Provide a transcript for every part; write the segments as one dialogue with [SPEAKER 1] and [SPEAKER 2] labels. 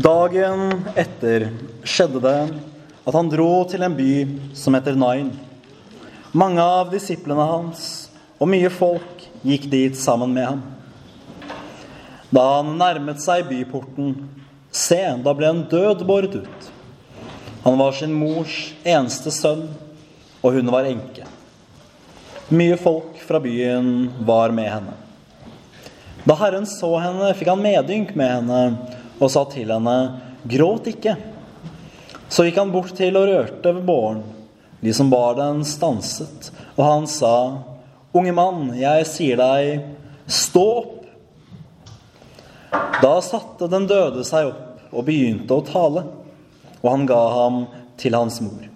[SPEAKER 1] Dagen etter skjedde det at han dro til en by som heter Nain. Mange av disiplene hans og mye folk gikk dit sammen med ham. Da han nærmet seg byporten, se, da ble en død båret ut. Han var sin mors eneste sønn, og hun var enke. Mye folk fra byen var med henne. Da Herren så henne, fikk han medynk med henne og sa til henne, 'Gråt ikke.' Så gikk han bort til og rørte ved båren. De som bar den, stanset, og han sa, 'Unge mann, jeg sier deg, stå opp.' Da satte den døde seg opp og begynte å tale, og han ga ham til hans mor.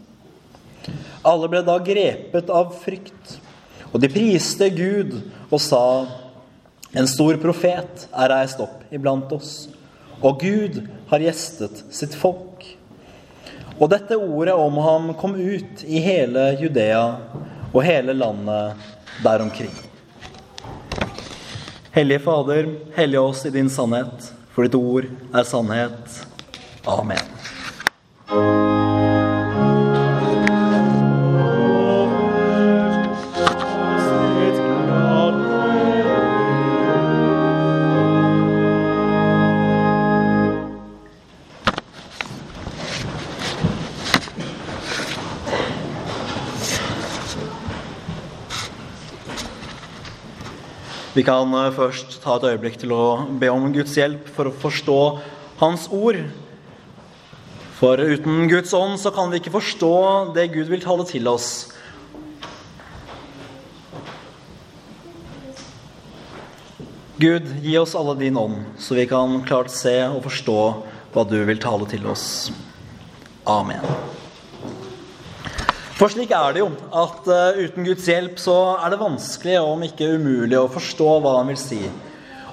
[SPEAKER 1] Alle ble da grepet av frykt, og de priste Gud og sa, 'En stor profet er reist opp iblant oss.' Og Gud har gjestet sitt folk. Og dette ordet om ham kom ut i hele Judea og hele landet der omkring. Hellige Fader, hellige oss i din sannhet, for ditt ord er sannhet. Amen. Vi kan eh, først ta et øyeblikk til å be om Guds hjelp for å forstå Hans ord. For uten Guds ånd så kan vi ikke forstå det Gud vil tale til oss. Gud, gi oss alle din ånd, så vi kan klart se og forstå hva du vil tale til oss. Amen. For slik er det jo at uh, uten Guds hjelp så er det vanskelig, om ikke umulig, å forstå hva han vil si.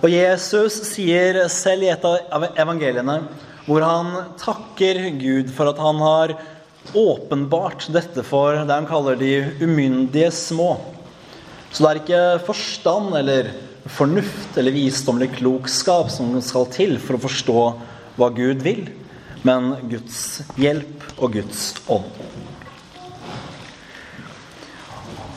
[SPEAKER 1] Og Jesus sier selv i et av evangeliene hvor han takker Gud for at han har åpenbart dette for det han kaller de umyndige små. Så det er ikke forstand eller fornuft eller visdom klokskap som skal til for å forstå hva Gud vil, men Guds hjelp og Guds ånd.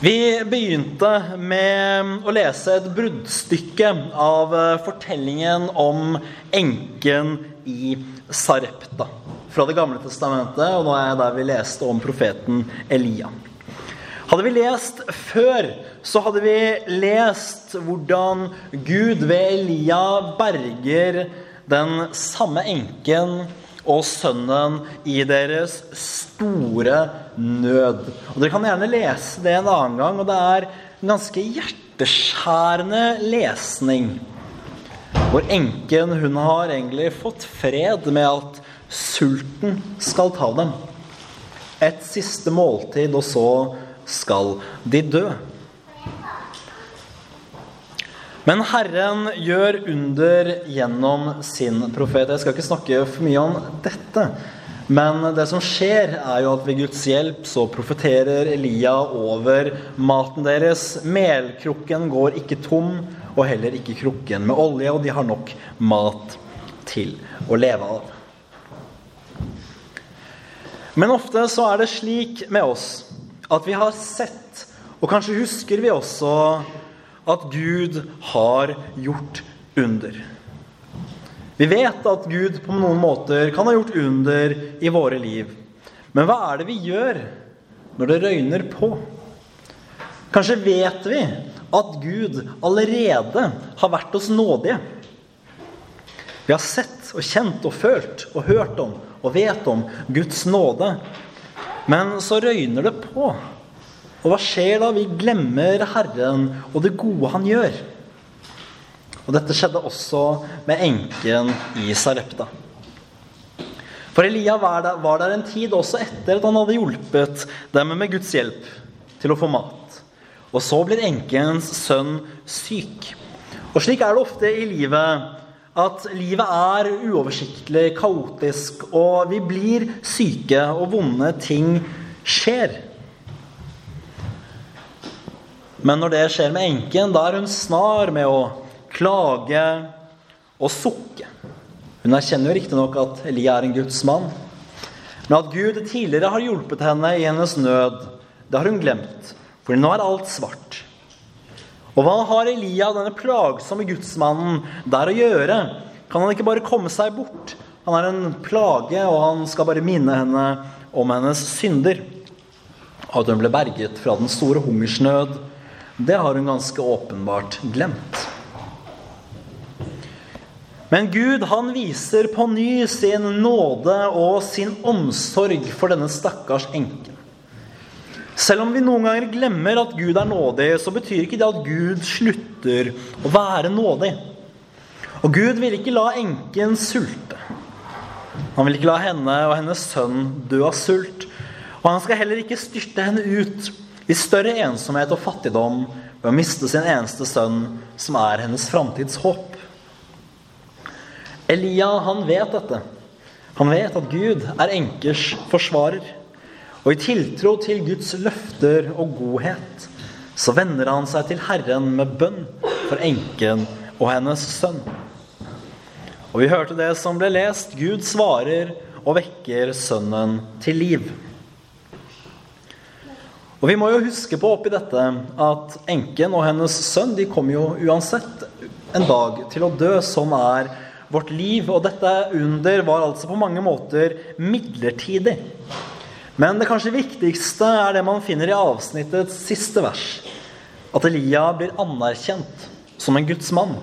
[SPEAKER 1] Vi begynte med å lese et bruddstykke av eh, fortellingen om enken i Sarepta fra Det gamle testamentet, og nå er jeg der vi leste om profeten Elia. Hadde vi lest før, så hadde vi lest hvordan Gud ved Elia berger den samme enken og sønnen i deres store nød. Og Dere kan gjerne lese det en annen gang, og det er en ganske hjerteskjærende lesning. Hvor enken hun har egentlig fått fred med at sulten skal ta dem. Et siste måltid, og så skal de dø. Men Herren gjør under gjennom sin profet. Jeg skal ikke snakke for mye om dette. Men det som skjer, er jo at ved Guds hjelp så profeterer Elia over maten deres. Melkrukken går ikke tom, og heller ikke krukken med olje, og de har nok mat til å leve av. Men ofte så er det slik med oss at vi har sett, og kanskje husker vi også at Gud har gjort under. Vi vet at Gud på noen måter kan ha gjort under i våre liv. Men hva er det vi gjør når det røyner på? Kanskje vet vi at Gud allerede har vært oss nådige. Vi har sett og kjent og følt og hørt om og vet om Guds nåde. Men så røyner det på. Og hva skjer da? Vi glemmer Herren og det gode han gjør. Og dette skjedde også med enken i Sarepta. For Elia var der, var der, en tid også etter at han hadde hjulpet dem med Guds hjelp til å få mat. Og så blir enkens sønn syk. Og slik er det ofte i livet at livet er uoversiktlig, kaotisk, og vi blir syke, og vonde ting skjer. Men når det skjer med enken, da er hun snar med å klage og sukke. Hun erkjenner jo riktignok at Elia er en Guds mann. Men at Gud tidligere har hjulpet henne i hennes nød, det har hun glemt. For nå er alt svart. Og hva har Elia, denne plagsomme gudsmannen, der å gjøre? Kan han ikke bare komme seg bort? Han er en plage, og han skal bare minne henne om hennes synder. At hun ble berget fra den store hungersnød, det har hun ganske åpenbart glemt. Men Gud han viser på ny sin nåde og sin omsorg for denne stakkars enken. Selv om vi noen ganger glemmer at Gud er nådig, så betyr ikke det at Gud slutter å være nådig. Og Gud vil ikke la enken sulte. Han vil ikke la henne og hennes sønn dø av sult. Og han skal heller ikke styrte henne ut i større ensomhet og fattigdom ved å miste sin eneste sønn, som er hennes framtidshåp. Elia han vet dette. Han vet at Gud er enkers forsvarer. Og i tiltro til Guds løfter og godhet så vender han seg til Herren med bønn for enken og hennes sønn. Og vi hørte det som ble lest. Gud svarer og vekker sønnen til liv. Og Vi må jo huske på oppi dette at enken og hennes sønn de kommer jo uansett en dag til å dø. Sånn er vårt liv. Og dette under var altså på mange måter midlertidig. Men det kanskje viktigste er det man finner i avsnittets siste vers. At Elia blir anerkjent som en Guds mann.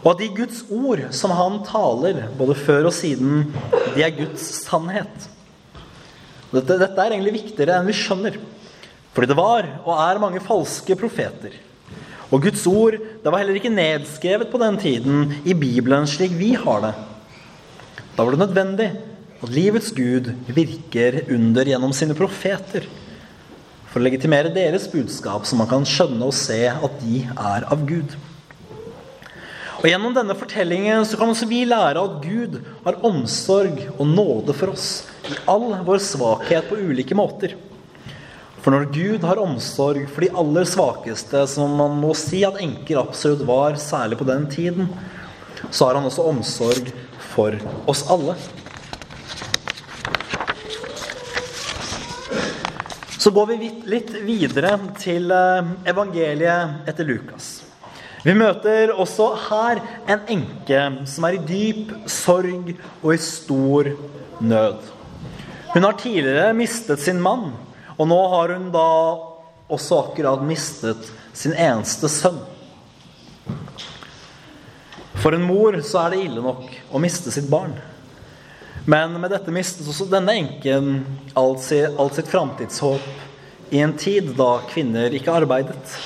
[SPEAKER 1] Og at de Guds ord som han taler, både før og siden, de er Guds sannhet. Dette, dette er egentlig viktigere enn vi skjønner. Fordi det var og er mange falske profeter. Og Guds ord det var heller ikke nedskrevet på den tiden i Bibelen slik vi har det. Da var det nødvendig at livets Gud virker under gjennom sine profeter for å legitimere deres budskap, så man kan skjønne og se at de er av Gud. Og Gjennom denne fortellingen så kan også vi lære at Gud har omsorg og nåde for oss i all vår svakhet på ulike måter. For når Gud har omsorg for de aller svakeste, som man må si at enker absolutt var, særlig på den tiden, så har han også omsorg for oss alle. Så går vi litt videre til eh, evangeliet etter Lukas. Vi møter også her en enke som er i dyp sorg og i stor nød. Hun har tidligere mistet sin mann. Og nå har hun da også akkurat mistet sin eneste sønn. For en mor så er det ille nok å miste sitt barn. Men med dette mistet også denne enken alt sitt, alt sitt framtidshåp i en tid da kvinner ikke arbeidet.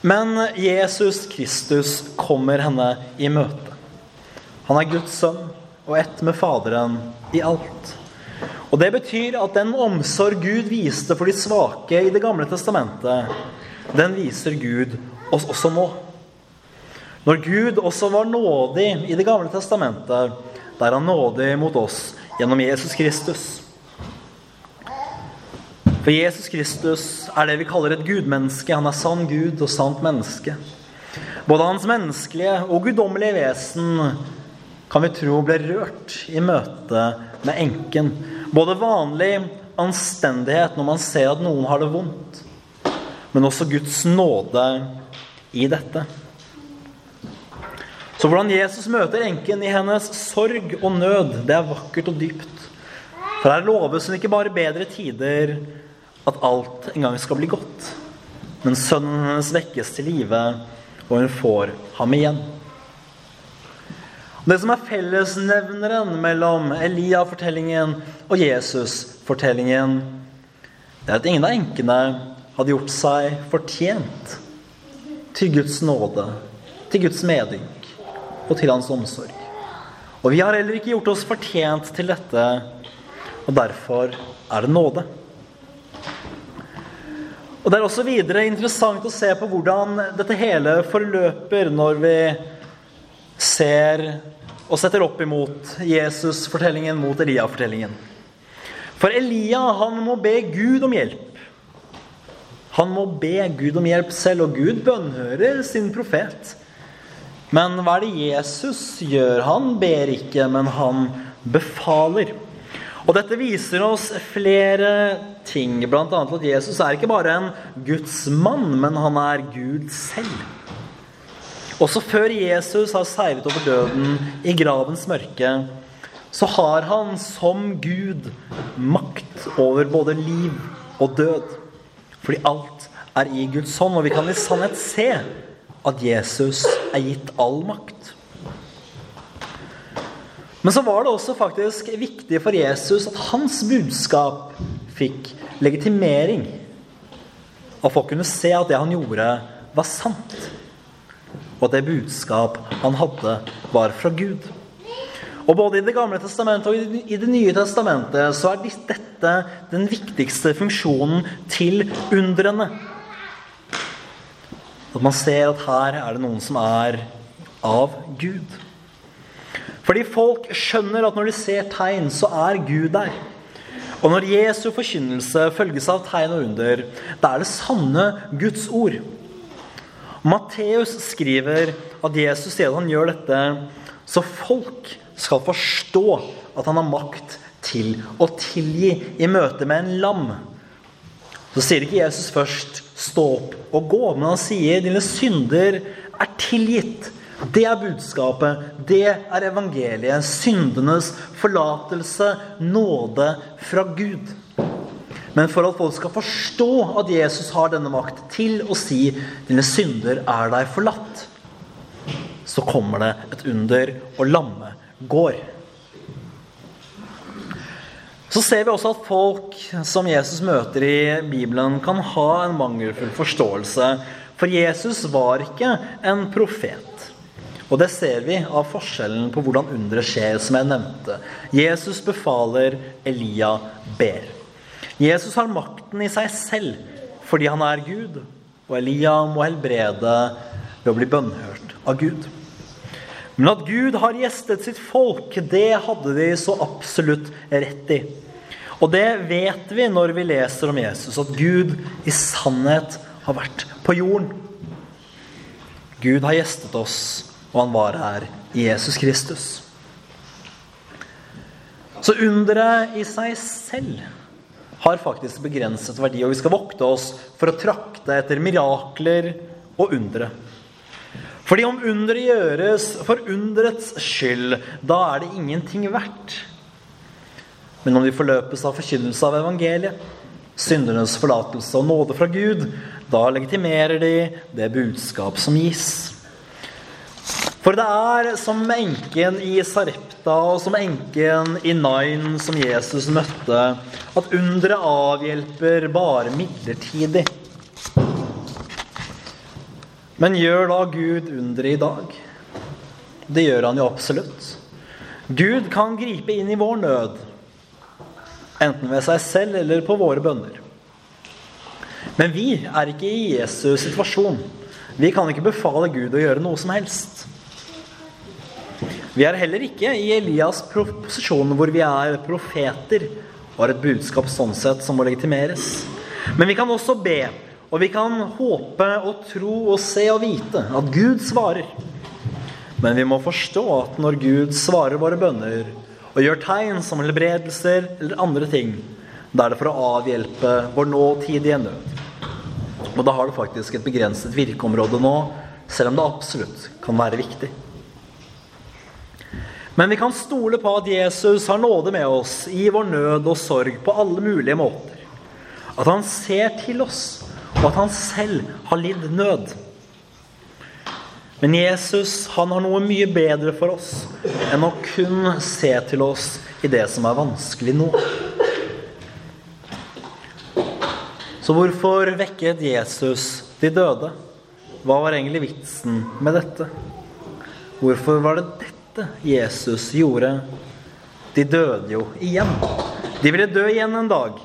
[SPEAKER 1] Men Jesus Kristus kommer henne i møte. Han er Guds sønn og ett med Faderen i alt. Og Det betyr at den omsorg Gud viste for de svake i Det gamle testamentet, den viser Gud oss også nå. Når Gud også var nådig i Det gamle testamentet, da er han nådig mot oss gjennom Jesus Kristus. For Jesus Kristus er det vi kaller et gudmenneske. Han er sann Gud og sant menneske. Både hans menneskelige og guddommelige vesen kan vi tro ble rørt i møte med enken både vanlig anstendighet når man ser at noen har det vondt, men også Guds nåde i dette. Så hvordan Jesus møter enken i hennes sorg og nød, det er vakkert og dypt. For her loves hun ikke bare bedre tider, at alt en gang skal bli godt. Men sønnen hennes vekkes til live, og hun får ham igjen. Det som er fellesnevneren mellom Elia-fortellingen og Jesus-fortellingen, det er at ingen av enkene hadde gjort seg fortjent til Guds nåde, til Guds medynk og til hans omsorg. Og vi har heller ikke gjort oss fortjent til dette, og derfor er det nåde. Og Det er også videre interessant å se på hvordan dette hele forløper når vi ser og setter opp imot Jesus-fortellingen mot Elia-fortellingen. For Elia han må be Gud om hjelp. Han må be Gud om hjelp selv, og Gud bønnhører sin profet. Men hva er det Jesus gjør? Han ber ikke, men han befaler. Og dette viser oss flere ting, bl.a. at Jesus er ikke bare en Guds mann, men han er Gud selv. Også før Jesus har seivet over døden i gravens mørke, så har han som Gud makt over både liv og død. Fordi alt er i Guds hånd, og vi kan i sannhet se at Jesus er gitt all makt. Men så var det også faktisk viktig for Jesus at hans budskap fikk legitimering. At folk kunne se at det han gjorde, var sant. Og at det budskap han hadde, var fra Gud. Og Både i Det gamle testamentet og i Det nye testamentet så er dette den viktigste funksjonen til undrene. At man ser at her er det noen som er av Gud. Fordi folk skjønner at når de ser tegn, så er Gud der. Og når Jesu forkynnelse følges av tegn og under, da er det sanne Guds ord. Matteus skriver at Jesus sier at han gjør dette så folk skal forstå at han har makt til å tilgi i møte med en lam. Så sier ikke Jesus først 'stå opp og gå', men han sier 'dine synder er tilgitt'. Det er budskapet. Det er evangeliet. Syndenes forlatelse, nåde fra Gud. Men for at folk skal forstå at Jesus har denne makt til å si 'dine synder er deg forlatt', så kommer det et under, og lamme går. Så ser vi også at folk som Jesus møter i Bibelen, kan ha en mangelfull forståelse. For Jesus var ikke en profet. Og det ser vi av forskjellen på hvordan underet skjer, som jeg nevnte. Jesus befaler, Elia ber. Jesus har makten i seg selv fordi han er Gud, og Elia må helbrede ved å bli bønnhørt av Gud. Men at Gud har gjestet sitt folk, det hadde de så absolutt rett i. Og det vet vi når vi leser om Jesus, at Gud i sannhet har vært på jorden. Gud har gjestet oss, og han var her i Jesus Kristus. Så underet i seg selv har faktisk begrenset verdi, og vi skal vokte oss for å trakte etter mirakler og undre. Fordi om underet gjøres for underets skyld, da er det ingenting verdt. Men om de forløpes av forkynnelse av evangeliet, syndernes forlatelse og nåde fra Gud, da legitimerer de det budskap som gis. For det er som enken i Sarepta og som enken i Nain som Jesus møtte, at underet avhjelper bare midlertidig. Men gjør da Gud underet i dag? Det gjør han jo absolutt. Gud kan gripe inn i vår nød, enten ved seg selv eller på våre bønner. Men vi er ikke i Jesus situasjon. Vi kan ikke befale Gud å gjøre noe som helst. Vi er heller ikke i Elias' posisjon hvor vi er profeter har et budskap sånn sett som må legitimeres. Men vi kan også be og vi kan håpe og tro og se og vite at Gud svarer. Men vi må forstå at når Gud svarer våre bønner og gjør tegn som helbredelser eller andre ting, da er det for å avhjelpe vår nåtidige nød. Og da har det faktisk et begrenset virkeområde nå, selv om det absolutt kan være viktig. Men vi kan stole på at Jesus har nåde med oss i vår nød og sorg på alle mulige måter. At han ser til oss og at han selv har lidd nød. Men Jesus han har noe mye bedre for oss enn å kun se til oss i det som er vanskelig nå. Så hvorfor vekket Jesus de døde? Hva var egentlig vitsen med dette? Hvorfor var det dette Jesus gjorde? De døde jo igjen. De ville dø igjen en dag.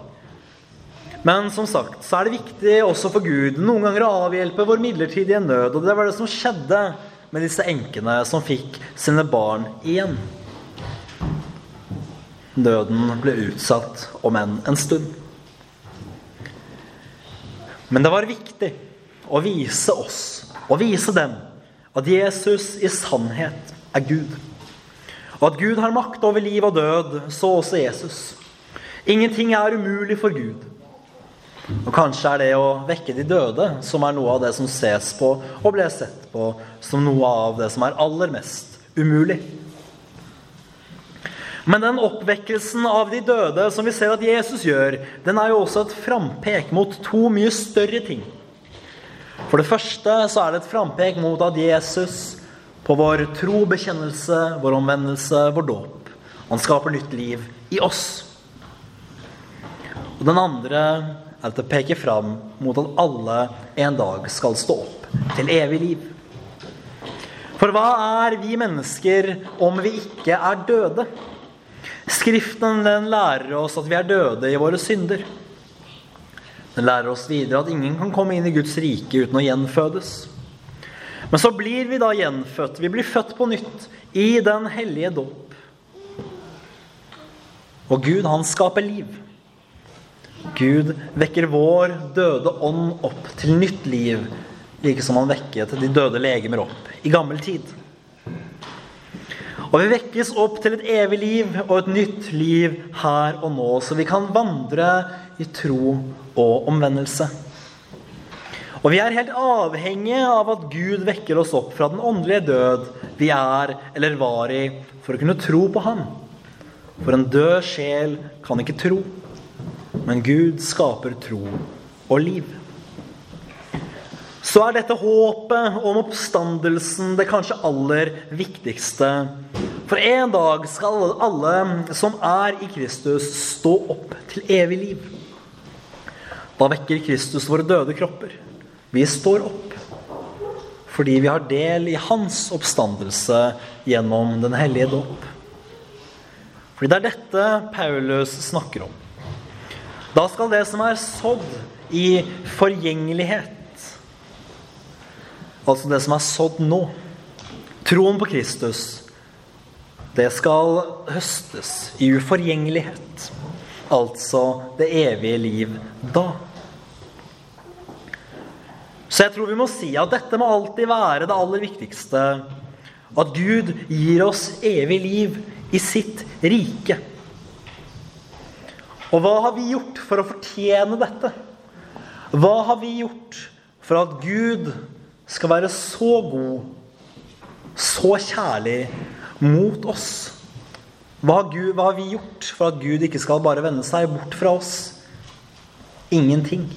[SPEAKER 1] Men som sagt så er det viktig også for Gud noen ganger å avhjelpe vår midlertidige nød. Og det var det som skjedde med disse enkene som fikk sine barn igjen. Nøden ble utsatt, om enn en stund. Men det var viktig å vise oss, å vise dem, at Jesus i sannhet er Gud. Og at Gud har makt over liv og død, så også Jesus. Ingenting er umulig for Gud. Og kanskje er det å vekke de døde som er noe av det som ses på og ble sett på som noe av det som er aller mest umulig. Men den oppvekkelsen av de døde som vi ser at Jesus gjør, den er jo også et frampek mot to mye større ting. For det første så er det et frampek mot at Jesus på vår tro, bekjennelse, vår omvendelse, vår dåp Han skaper nytt liv i oss. Og den andre er at det peker fram mot at alle en dag skal stå opp til evig liv. For hva er vi mennesker om vi ikke er døde? Skriften den lærer oss at vi er døde i våre synder. Den lærer oss videre at ingen kan komme inn i Guds rike uten å gjenfødes. Men så blir vi da gjenfødt. Vi blir født på nytt i den hellige dåp. Og Gud, han skaper liv. Gud vekker vår døde ånd opp til nytt liv, like som han vekket de døde legemer opp i gammel tid. Og vi vekkes opp til et evig liv og et nytt liv her og nå, så vi kan vandre i tro og omvendelse. Og vi er helt avhengige av at Gud vekker oss opp fra den åndelige død vi er eller var i, for å kunne tro på Ham. For en død sjel kan ikke tro, men Gud skaper tro og liv så er dette håpet om oppstandelsen det kanskje aller viktigste. For en dag skal alle som er i Kristus, stå opp til evig liv. Da vekker Kristus våre døde kropper. Vi står opp fordi vi har del i hans oppstandelse gjennom Den hellige dåp. Fordi det er dette Paulus snakker om. Da skal det som er sådd i forgjengelighet altså det som er sådd nå, troen på Kristus, det skal høstes i uforgjengelighet. Altså det evige liv da. Så jeg tror vi må si at dette må alltid være det aller viktigste. At Gud gir oss evig liv i sitt rike. Og hva har vi gjort for å fortjene dette? Hva har vi gjort for at Gud skal være så god, så kjærlig mot oss? Hva har, Gud, hva har, vi gjort for at Gud ikke skal bare vende seg bort fra oss? Ingenting.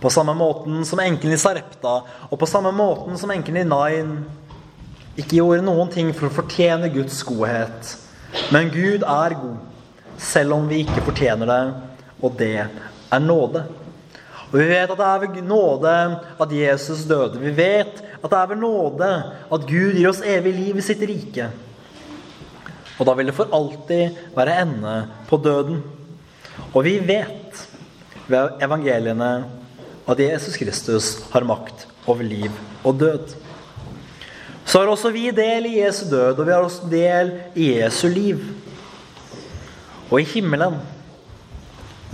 [SPEAKER 1] På samme måten som enken i Sarepta, og på samme måten som enken i Nain ikke gjorde noen ting for å fortjene Guds godhet. Men Gud er god, selv om vi ikke fortjener det, og det er nåde. Og vi vet at det er ved nåde at Jesus døde. Vi vet at det er ved nåde at Gud gir oss evig liv i sitt rike. Og da vil det for alltid være ende på døden. Og vi vet ved evangeliene at Jesus Kristus har makt over liv og død. Så har også vi del i Jesu død, og vi har også del i Jesu liv. Og i himmelen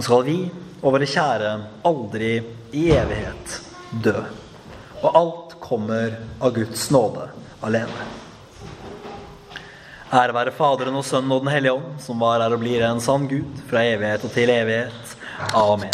[SPEAKER 1] skal vi og våre kjære aldri i evighet dø. Og alt kommer av Guds nåde alene. Ære være Faderen og Sønnen og Den hellige ånd, som var er og blir en sann Gud fra evighet og til evighet. Amen.